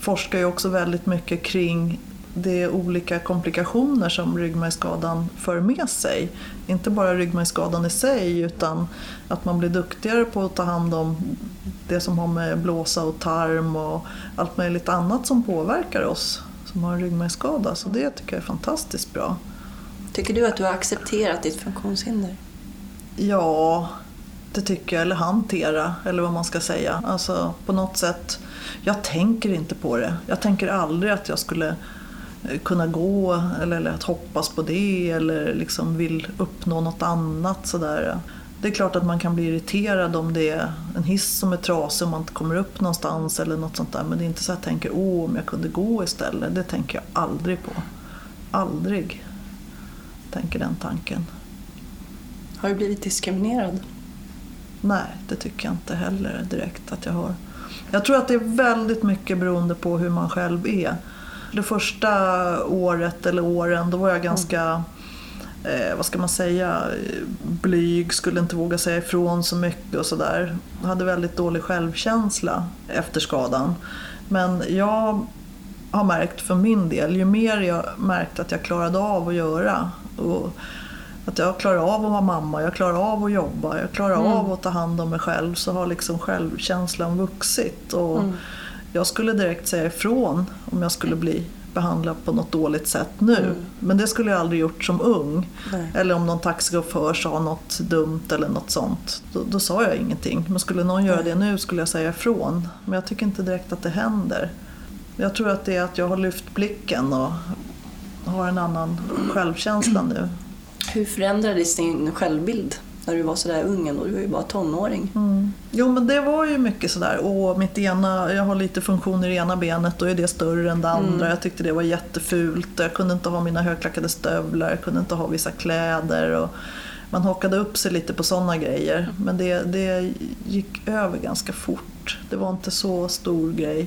forskar ju också väldigt mycket kring de olika komplikationer som ryggmärgsskadan för med sig. Inte bara ryggmärgsskadan i sig utan att man blir duktigare på att ta hand om det som har med blåsa och tarm och allt möjligt annat som påverkar oss som har en ryggmärgsskada. Så det tycker jag är fantastiskt bra. Tycker du att du har accepterat ditt funktionshinder? Ja, det tycker jag. Eller hantera, eller vad man ska säga. Alltså på något sätt. Jag tänker inte på det. Jag tänker aldrig att jag skulle eh, kunna gå eller, eller att hoppas på det eller liksom vill uppnå något annat sådär. Det är klart att man kan bli irriterad om det är en hiss som är trasig och man inte kommer upp någonstans eller något sånt där. Men det är inte så att jag tänker, åh om jag kunde gå istället. Det tänker jag aldrig på. Aldrig tänker den tanken. Har du blivit diskriminerad? Nej, det tycker jag inte heller direkt att jag har. Jag tror att det är väldigt mycket beroende på hur man själv är. Det första året eller åren då var jag ganska, eh, vad ska man säga, blyg, skulle inte våga säga ifrån så mycket och sådär. Jag hade väldigt dålig självkänsla efter skadan. Men jag har märkt för min del, ju mer jag märkt att jag klarade av att göra och att jag klarar av att vara mamma, jag klarar av att jobba, jag klarar av att ta hand om mig själv så har liksom självkänslan vuxit. Och Jag skulle direkt säga ifrån om jag skulle bli behandlad på något dåligt sätt nu. Mm. Men det skulle jag aldrig gjort som ung. Nej. Eller om någon taxichaufför sa något dumt eller något sånt. Då, då sa jag ingenting. Men skulle någon göra det nu skulle jag säga ifrån. Men jag tycker inte direkt att det händer. Jag tror att det är att jag har lyft blicken och har en annan självkänsla <clears throat> nu. Hur förändrades din självbild när du var sådär ung ändå? Du var ju bara tonåring. Mm. Jo men det var ju mycket sådär, åh mitt ena, jag har lite funktioner i ena benet, då är det större än det andra. Mm. Jag tyckte det var jättefult, jag kunde inte ha mina högklackade stövlar, jag kunde inte ha vissa kläder. Och man hakade upp sig lite på sådana grejer. Men det, det gick över ganska fort. Det var inte så stor grej.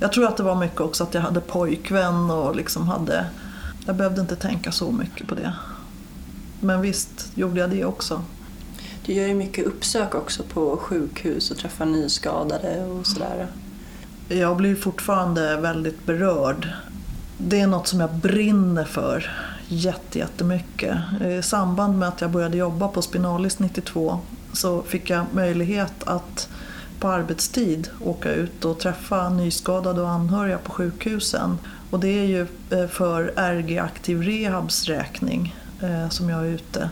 Jag tror att det var mycket också att jag hade pojkvän och liksom hade... Jag behövde inte tänka så mycket på det. Men visst gjorde jag det också. Du gör ju mycket uppsök också på sjukhus och träffar nyskadade och sådär. Jag blir fortfarande väldigt berörd. Det är något som jag brinner för jätte, jättemycket. I samband med att jag började jobba på Spinalis 92 så fick jag möjlighet att på arbetstid åka ut och träffa nyskadade och anhöriga på sjukhusen. Och det är ju eh, för RG Aktiv Rehabs räkning eh, som jag är ute.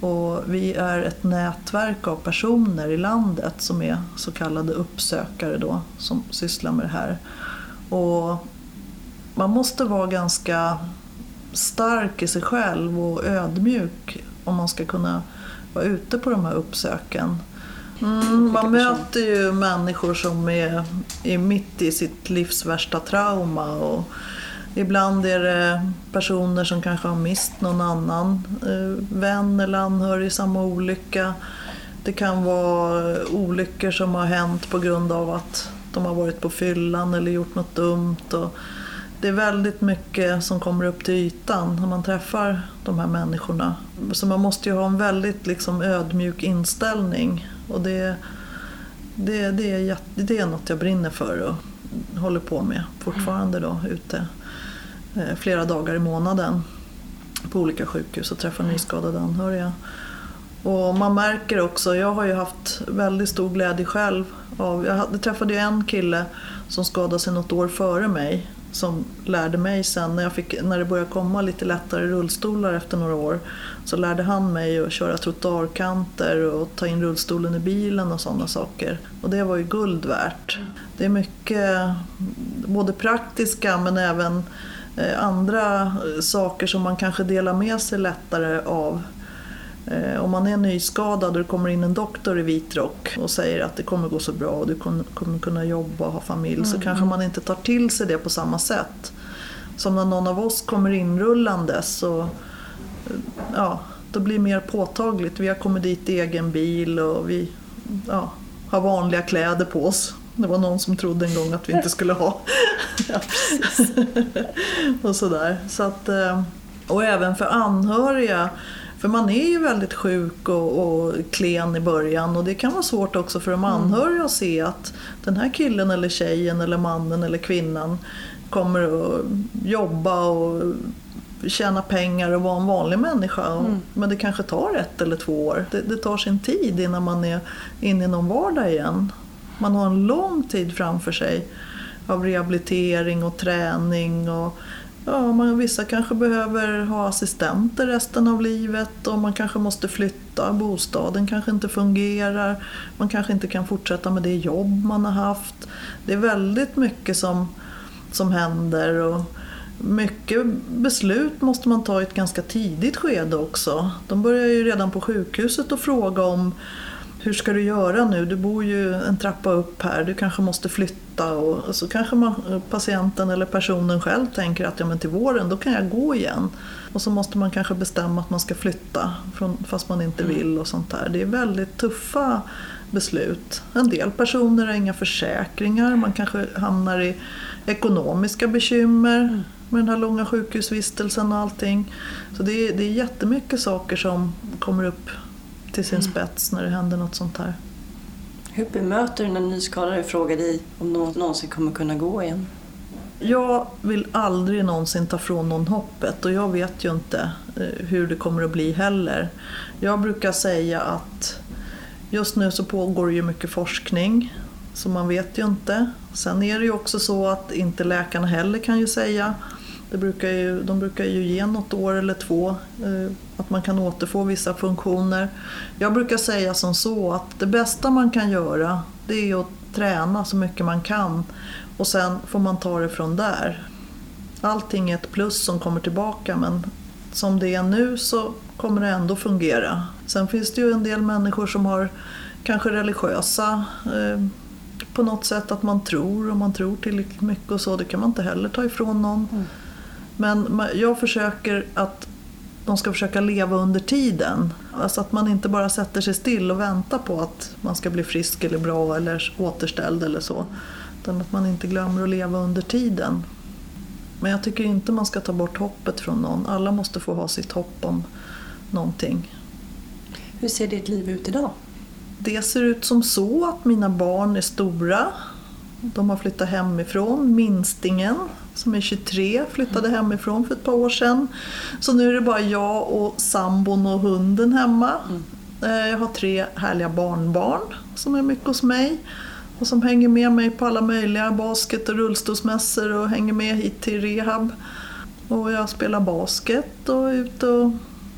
Och vi är ett nätverk av personer i landet som är så kallade uppsökare då, som sysslar med det här. Och man måste vara ganska stark i sig själv och ödmjuk om man ska kunna vara ute på de här uppsöken. Mm, man möter ju människor som är, är mitt i sitt livs värsta trauma. Och ibland är det personer som kanske har mist någon annan eh, vän eller anhörig i samma olycka. Det kan vara olyckor som har hänt på grund av att de har varit på fyllan eller gjort något dumt. Och det är väldigt mycket som kommer upp till ytan när man träffar de här människorna. Så man måste ju ha en väldigt liksom ödmjuk inställning. Och det, det, det, är, det är något jag brinner för och håller på med fortfarande då ute Eh, flera dagar i månaden på olika sjukhus och träffar nyskadade anhöriga. Och man märker också, jag har ju haft väldigt stor glädje själv av, jag hade, träffade ju en kille som skadade sig något år före mig som lärde mig sen när, jag fick, när det började komma lite lättare rullstolar efter några år så lärde han mig att köra trottoarkanter och ta in rullstolen i bilen och sådana saker. Och det var ju guld värt. Det är mycket både praktiska men även eh, andra eh, saker som man kanske delar med sig lättare av. Eh, Om man är nyskadad och det kommer in en doktor i vit rock och säger att det kommer gå så bra och du kommer kunna jobba och ha familj så kanske man inte tar till sig det på samma sätt. Som när någon av oss kommer inrullandes så eh, ja, då blir det mer påtagligt. Vi har kommit dit i egen bil och vi ja, har vanliga kläder på oss. Det var någon som trodde en gång att vi inte skulle ha. <laughs> och sådär. Så att, eh, och även för anhöriga. För man är ju väldigt sjuk och, och klen i början och det kan vara svårt också för de anhöriga att se att den här killen eller tjejen eller mannen eller kvinnan kommer att jobba och tjäna pengar och vara en vanlig människa. Och- Men det kanske tar ett eller två år. Det, det tar sin tid innan man är inne i någon vardag igen. Man har en lång tid framför sig av rehabilitering och träning. Och, ja, man, vissa kanske behöver ha assistenter resten av livet och man kanske måste flytta. Bostaden kanske inte fungerar. Man kanske inte kan fortsätta med det jobb man har haft. Det är väldigt mycket som, som händer. Och, mycket beslut måste man ta i ett ganska tidigt skede också. De börjar ju redan på sjukhuset att fråga om hur ska du göra nu? Du bor ju en trappa upp här, du kanske måste flytta. Och så kanske man, patienten eller personen själv tänker att ja, men till våren då kan jag gå igen. Och så måste man kanske bestämma att man ska flytta från, fast man inte vill och sånt där. Det är väldigt tuffa beslut. En del personer har inga försäkringar, man kanske hamnar i ekonomiska bekymmer med den här långa sjukhusvistelsen och allting. Så det är, det är jättemycket saker som kommer upp till sin spets när det händer något sånt här. Hur bemöter du när nyskadade frågar dig om de någonsin kommer kunna gå igen? Jag vill aldrig någonsin ta från någon hoppet och jag vet ju inte eh, hur det kommer att bli heller. Jag brukar säga att just nu så pågår det ju mycket forskning så man vet ju inte. Sen är det ju också så att inte läkarna heller kan ju säga det brukar ju, de brukar ju ge något år eller två, eh, att man kan återfå vissa funktioner. Jag brukar säga som så att det bästa man kan göra det är att träna så mycket man kan och sen får man ta det från där. Allting är ett plus som kommer tillbaka men som det är nu så kommer det ändå fungera. Sen finns det ju en del människor som har kanske religiösa eh, på något sätt att man tror och man tror tillräckligt mycket och så. Det kan man inte heller ta ifrån någon. Mm. Men jag försöker att de ska försöka leva under tiden. Alltså att man inte bara sätter sig still och väntar på att man ska bli frisk eller bra eller återställd eller så. Utan att man inte glömmer att leva under tiden. Men jag tycker inte man ska ta bort hoppet från någon. Alla måste få ha sitt hopp om någonting. Hur ser ditt liv ut idag? Det ser ut som så att mina barn är stora. De har flyttat hemifrån. Minstingen, som är 23, flyttade hemifrån för ett par år sedan. Så nu är det bara jag och sambon och hunden hemma. Mm. Eh, jag har tre härliga barnbarn som är mycket hos mig och som hänger med mig på alla möjliga basket och rullstolsmässor och hänger med hit till rehab. Och jag spelar basket och är ute och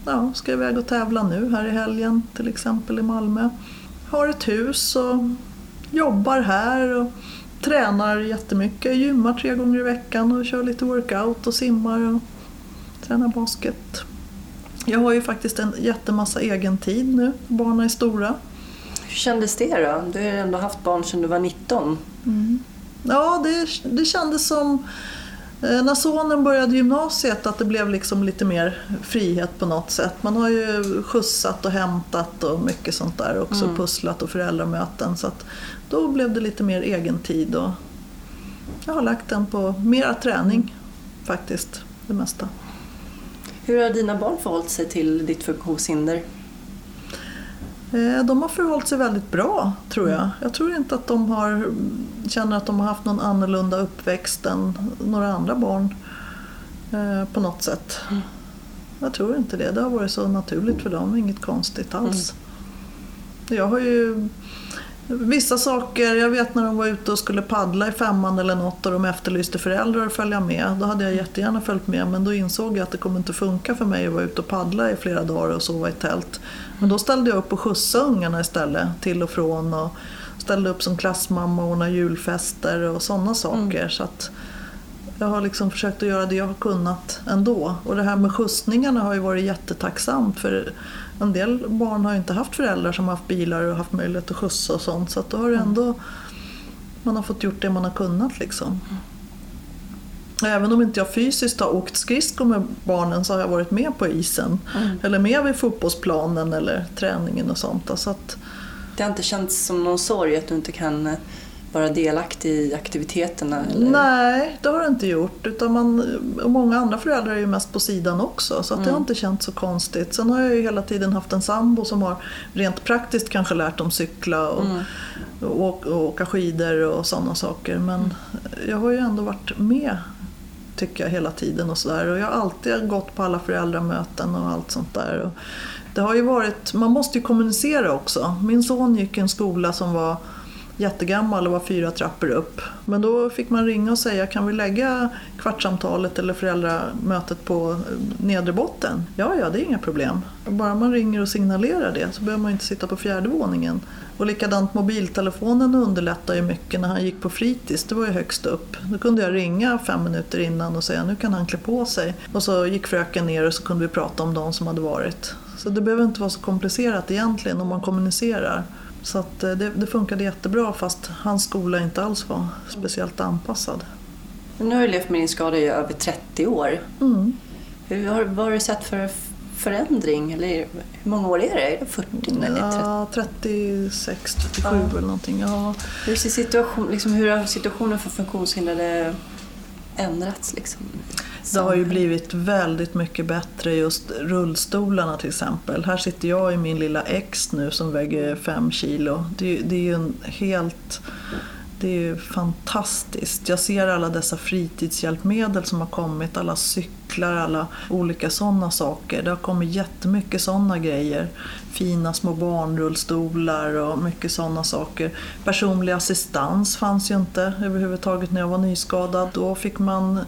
ja, ska iväg och tävla nu här i helgen till exempel i Malmö. Har ett hus och jobbar här och tränar jättemycket. Gymmar tre gånger i veckan och kör lite workout och simmar och tränar basket. Jag har ju faktiskt en jättemassa egen tid nu. Barnen är stora. Hur kändes det då? Du har ändå haft barn sedan du var 19. Mm. Ja, det, det kändes som när sonen började gymnasiet att det blev liksom lite mer frihet på något sätt. Man har ju skjutsat och hämtat och mycket sånt där också, mm. pusslat och föräldramöten. Så då blev det lite mer egen tid och jag har lagt den på mera träning faktiskt, det mesta. Hur har dina barn förhållit sig till ditt funktionshinder? Eh, de har förhållit sig väldigt bra, tror jag. Mm. Jag tror inte att de har, känner att de har haft någon annorlunda uppväxt än några andra barn eh, på något sätt. Mm. Jag tror inte det. Det har varit så naturligt för dem, inget konstigt alls. Mm. Jag har ju Vissa saker, jag vet när de var ute och skulle paddla i femman eller något och de efterlyste föräldrar att följa med. Då hade jag jättegärna följt med men då insåg jag att det kommer inte funka för mig att vara ute och paddla i flera dagar och sova i tält. Men då ställde jag upp och skjutsade ungarna istället till och från och ställde upp som klassmamma och ordnade julfester och sådana saker. Mm. Så att jag har liksom försökt att göra det jag har kunnat ändå. Och det här med skjutsningarna har ju varit jättetacksamt för en del barn har ju inte haft föräldrar som har haft bilar och haft möjlighet att skjutsa och sånt. Så att då har det mm. ändå, man har fått gjort det man har kunnat liksom. Även om inte jag fysiskt har åkt skridskor med barnen så har jag varit med på isen. Mm. Eller med vid fotbollsplanen eller träningen och sånt. Så att, det har inte känts som någon sorg att du inte kan eh, vara delaktig i aktiviteterna? Eller? Nej, det har det inte gjort. Utan man, och många andra föräldrar är ju mest på sidan också så mm. det har inte känts så konstigt. Sen har jag ju hela tiden haft en sambo som har rent praktiskt kanske lärt dem cykla och, mm. och, och, åka skidor och sådana saker. Men mm. jag har ju ändå varit med tycker jag hela tiden och sådär. Och jag har alltid gått på alla föräldramöten och allt sånt där. Och det har ju varit, man måste ju kommunicera också. Min son gick i en skola som var jättegammal och var fyra trappor upp. Men då fick man ringa och säga kan vi lägga kvartssamtalet eller föräldramötet på eh, nedre botten? Ja, ja, det är inga problem. Bara man ringer och signalerar det så behöver man inte sitta på fjärde våningen. Och likadant mobiltelefonen underlättar ju mycket när han gick på fritids. Det var ju högst upp. Då kunde jag ringa fem minuter innan och säga nu kan han klä på sig. Och så gick fröken ner och så kunde vi prata om de som hade varit. Så det behöver inte vara så komplicerat egentligen om man kommunicerar. Så eh, det, det funkade jättebra fast hans skola inte alls var speciellt anpassad. nu har du levt med din skada i över 30 år. Mm. Hur vad har du sett för förändring? Eller hur många år är det? Är det 40 eller 30? Ja, 36, 37 ja. eller någonting. Ja. Hur, ser situation, liksom, hur har situationen för funktionshindrade ändrats? Liksom? Det har ju blivit väldigt mycket bättre just rullstolarna till exempel. Här sitter jag i min lilla X nu som väger fem kilo. Det, det är ju en helt... Det är ju fantastiskt. Jag ser alla dessa fritidshjälpmedel som har kommit, alla cyklar cyklar, alla olika sådana saker. Det har kommit jättemycket sådana grejer. Fina små barnrullstolar och mycket sådana saker. Personlig assistans fanns ju inte överhuvudtaget när jag var nyskadad. Då fick man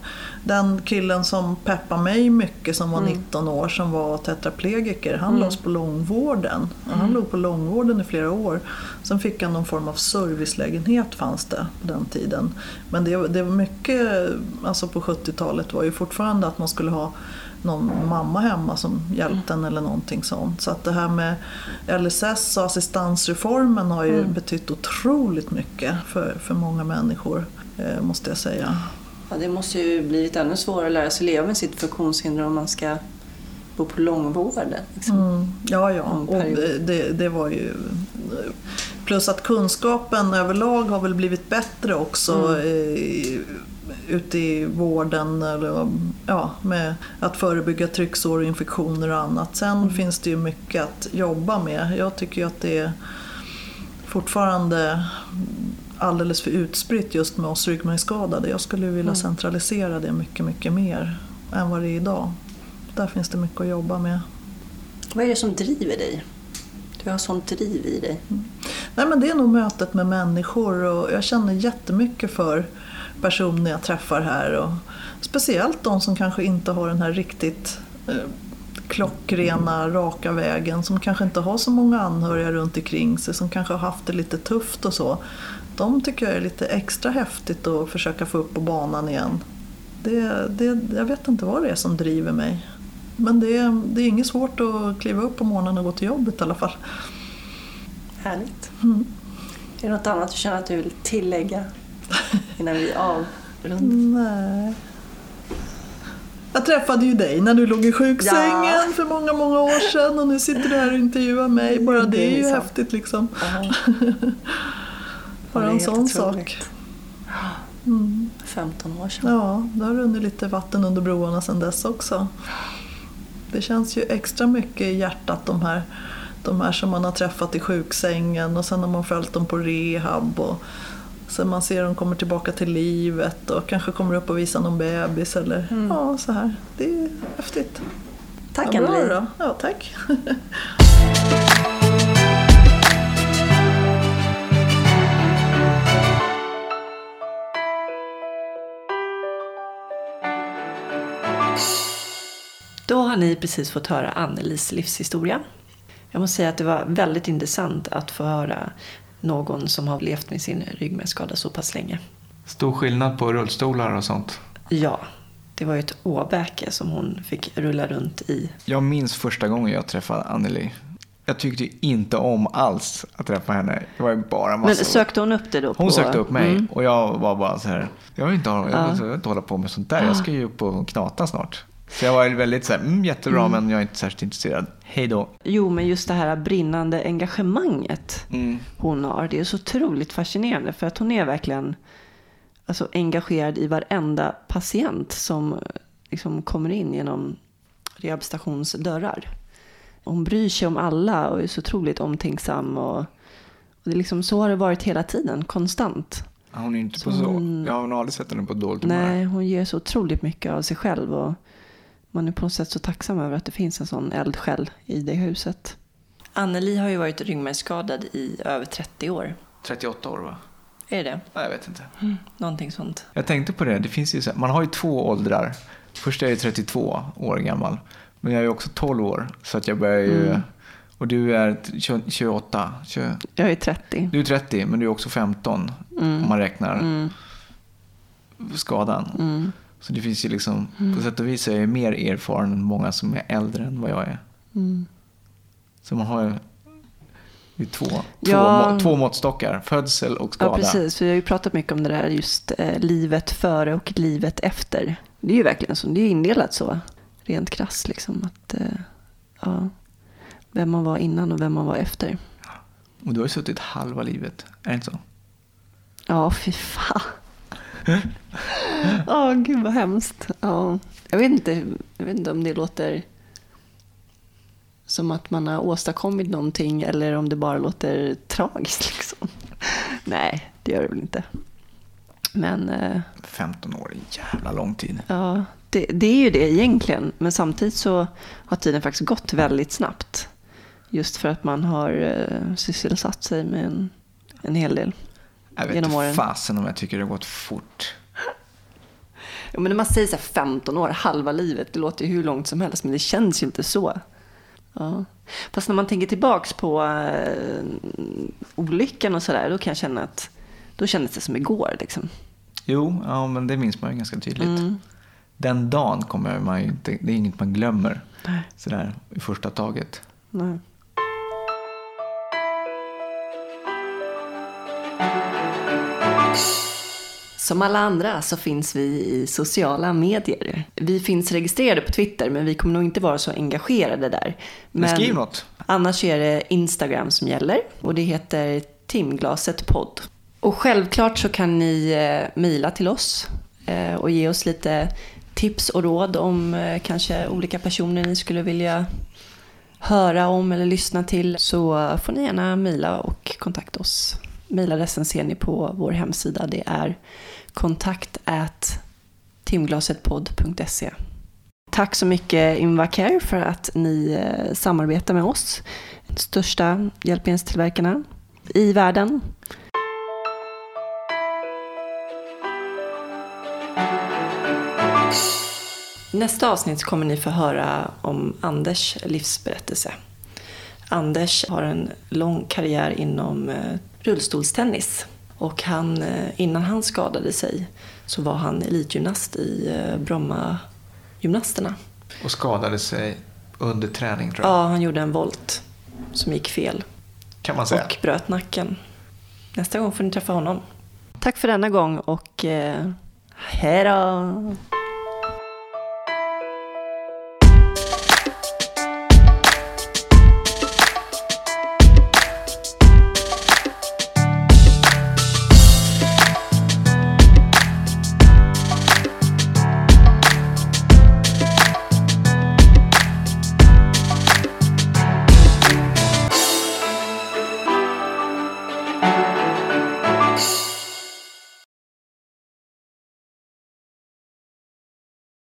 den killen som peppade mig mycket som var 19 år som var tetraplegiker. Han låg på långvården. Och Han låg på långvården i flera år. Sen fick han någon form av servicelägenhet fanns det på den tiden. Men det, det var mycket, alltså på 70-talet var ju fortfarande att man skulle ha någon mamma hemma som hjälpte en eller någonting sånt. Så att det här med LSS och assistansreformen har ju betytt otroligt mycket för, för många människor, eh, måste jag säga. Ja, det måste ju blivit ännu svårare att lära sig leva med sitt funktionshinder om man ska bo på långvården. Liksom. Mm, ja, ja. Och det, det, det var ju... Plus att kunskapen överlag har väl blivit bättre också Mm. Ute i vården eller, ja, med att förebygga trycksår och infektioner och annat. Sen Mm. finns det ju mycket att jobba med. Jag tycker ju att det är fortfarande alldeles för utspritt just med oss ryggmärgsskadade. Jag skulle vilja Mm. centralisera det mycket, mycket mer än vad det är idag. Där finns det mycket att jobba med. Vad är det som driver dig? Du har sånt driv i dig. Nej, men det är nog mötet med människor och jag känner jättemycket för personer jag träffar här. Och speciellt de som kanske inte har den här riktigt eh, klockrena, raka vägen. Som kanske inte har så många anhöriga runt omkring sig, som kanske har haft det lite tufft och så. De tycker jag är lite extra häftigt att försöka få upp på banan igen. Det, det, jag vet inte vad det är som driver mig. Men det, är- det är inget svårt att kliva upp på morgonen och gå till jobbet i alla fall. Härligt. Mm. Är det något annat du känner att du vill tillägga <laughs> innan vi avrundar? Nej. Jag träffade ju dig när du låg i sjuksängen Ja. för många, många år sedan och nu sitter du här och intervjuar mig. Bara det är ju Det är sant. häftigt liksom. <laughs> Bara en sån otroligt. sak. Mm. 15 år sedan. Ja, det har runnit lite vatten under broarna sedan dess också. Det känns ju extra mycket i hjärtat de här, de här som man har träffat i sjuksängen och sen har man följt dem på rehab och sen man ser dem kommer tillbaka till livet och kanske kommer upp och visar någon bebis eller ja, så här. Det är häftigt. Tack ja, bra Anneli. då. Ja, tack. <laughs> Då har ni precis fått höra Annelis livshistoria. Jag måste säga att det var väldigt intressant att få höra någon som har levt med sin ryggmärgsskada så pass länge. Stor skillnad på rullstolar och sånt. Ja, det var ju ett åbäke som hon fick rulla runt i. Jag minns första gången jag träffade Anneli. Jag tyckte inte om alls att träffa henne. Det var ju bara Men massa... sökte hon upp det då? Hon på... sökte upp mig Mm. och jag var bara så här. Jag vill inte, ha, jag Ja. vill, jag vill inte hålla på med sånt där. Jag ska ju upp och knata snart. Så jag var väldigt så här, mm, jättebra men jag är inte särskilt intresserad. Hej då. Jo, men just det här brinnande engagemanget Mm. hon har. Det är så otroligt fascinerande för att hon är verkligen alltså, engagerad i varenda patient som liksom, kommer in genom rehabstationsdörrar. Hon bryr sig om alla och är så otroligt omtänksam. Och, och det är liksom, så har det varit hela tiden, konstant. Ja, Hon är inte på Så så. hon- Jag har nog aldrig sett henne på dåligt humör. Nej, hon ger så otroligt mycket av sig själv. Och man är på något sätt så tacksam över att det finns en sån eldsjäl i det huset. Anneli har ju varit ryggmärgsskadad i över 30 år. 38 år va? Är det det? Nej, jag vet inte. Någonting sånt. Jag tänkte på det, det finns ju så här, man har ju två åldrar. Först är jag 32 år gammal. Men jag är också 12 år. Så att jag börjar ju... Mm. Och du är t- 20 28. 20, Jag är 30. du är 30 men du är också 15 Mm. om man räknar Mm. skadan. Mm. Så det finns ju liksom, på sätt och vis är jag mer erfaren än många som är äldre än vad jag är. Mm. Så man har ju det är två, två, Ja. må, två måttstockar, födsel och Ja, skada. precis. Vi har ju pratat mycket om det där just eh, livet före och livet efter. Det är ju verkligen så. Det är indelat så. Rent krasst liksom. Att, eh, ja, vem man var innan och vem man var efter. Och du har ju suttit halva livet, är det inte så? Ja, fy fan. Ja, gud vad hemskt. Ja. Jag, vet inte, jag vet inte om det låter som att man har åstadkommit någonting eller om det bara låter tragiskt. Liksom. Nej, det gör det väl inte. Men eh, 15 år är en jävla lång tid. ja, det, det är ju det egentligen. Men samtidigt så har tiden faktiskt gått väldigt snabbt. Just för att man har eh, sysselsatt sig med en, en hel del. Jag vet Genom åren. fasen om jag tycker det har gått fort. Ja, men när man säger så här 15 år, halva livet, det låter ju hur långt som helst, men det känns ju inte så. Ja. Fast när man tänker tillbaks på eh, olyckan och sådär, då kan jag känna att då kändes det som igår. Liksom. Jo, ja, men det minns man ju ganska tydligt. Mm. Den dagen kommer man ju inte, det är inget man glömmer Nej. sådär i första taget. Nej. Som alla andra så finns vi i sociala medier. Vi finns registrerade på Twitter men vi kommer nog inte vara så engagerade där. Men skriv något. Annars är det Instagram som gäller och det heter Timglaset podd. Och självklart så kan ni eh, mejla till oss eh, och ge oss lite tips och råd om eh, kanske olika personer ni skulle vilja höra om eller lyssna till så får ni gärna mejla och kontakta oss. Mejladressen ser ni på vår hemsida. Det är kontakt timglasetpodd.se. Tack så mycket Invacare för att ni eh, samarbetar med oss. Största hjälpmedelstillverkarna i världen. Nästa avsnitt kommer ni få höra om Anders livsberättelse. Anders har en lång karriär inom eh, rullstolstennis. Och han, eh, innan han skadade sig så var han elitgymnast i eh, Bromma gymnasterna. Och skadade sig under träning tror jag. Ja, han gjorde en volt som gick fel Kan man säga. och bröt nacken. Nästa gång får ni träffa honom. Tack för denna gång och eh, hej då!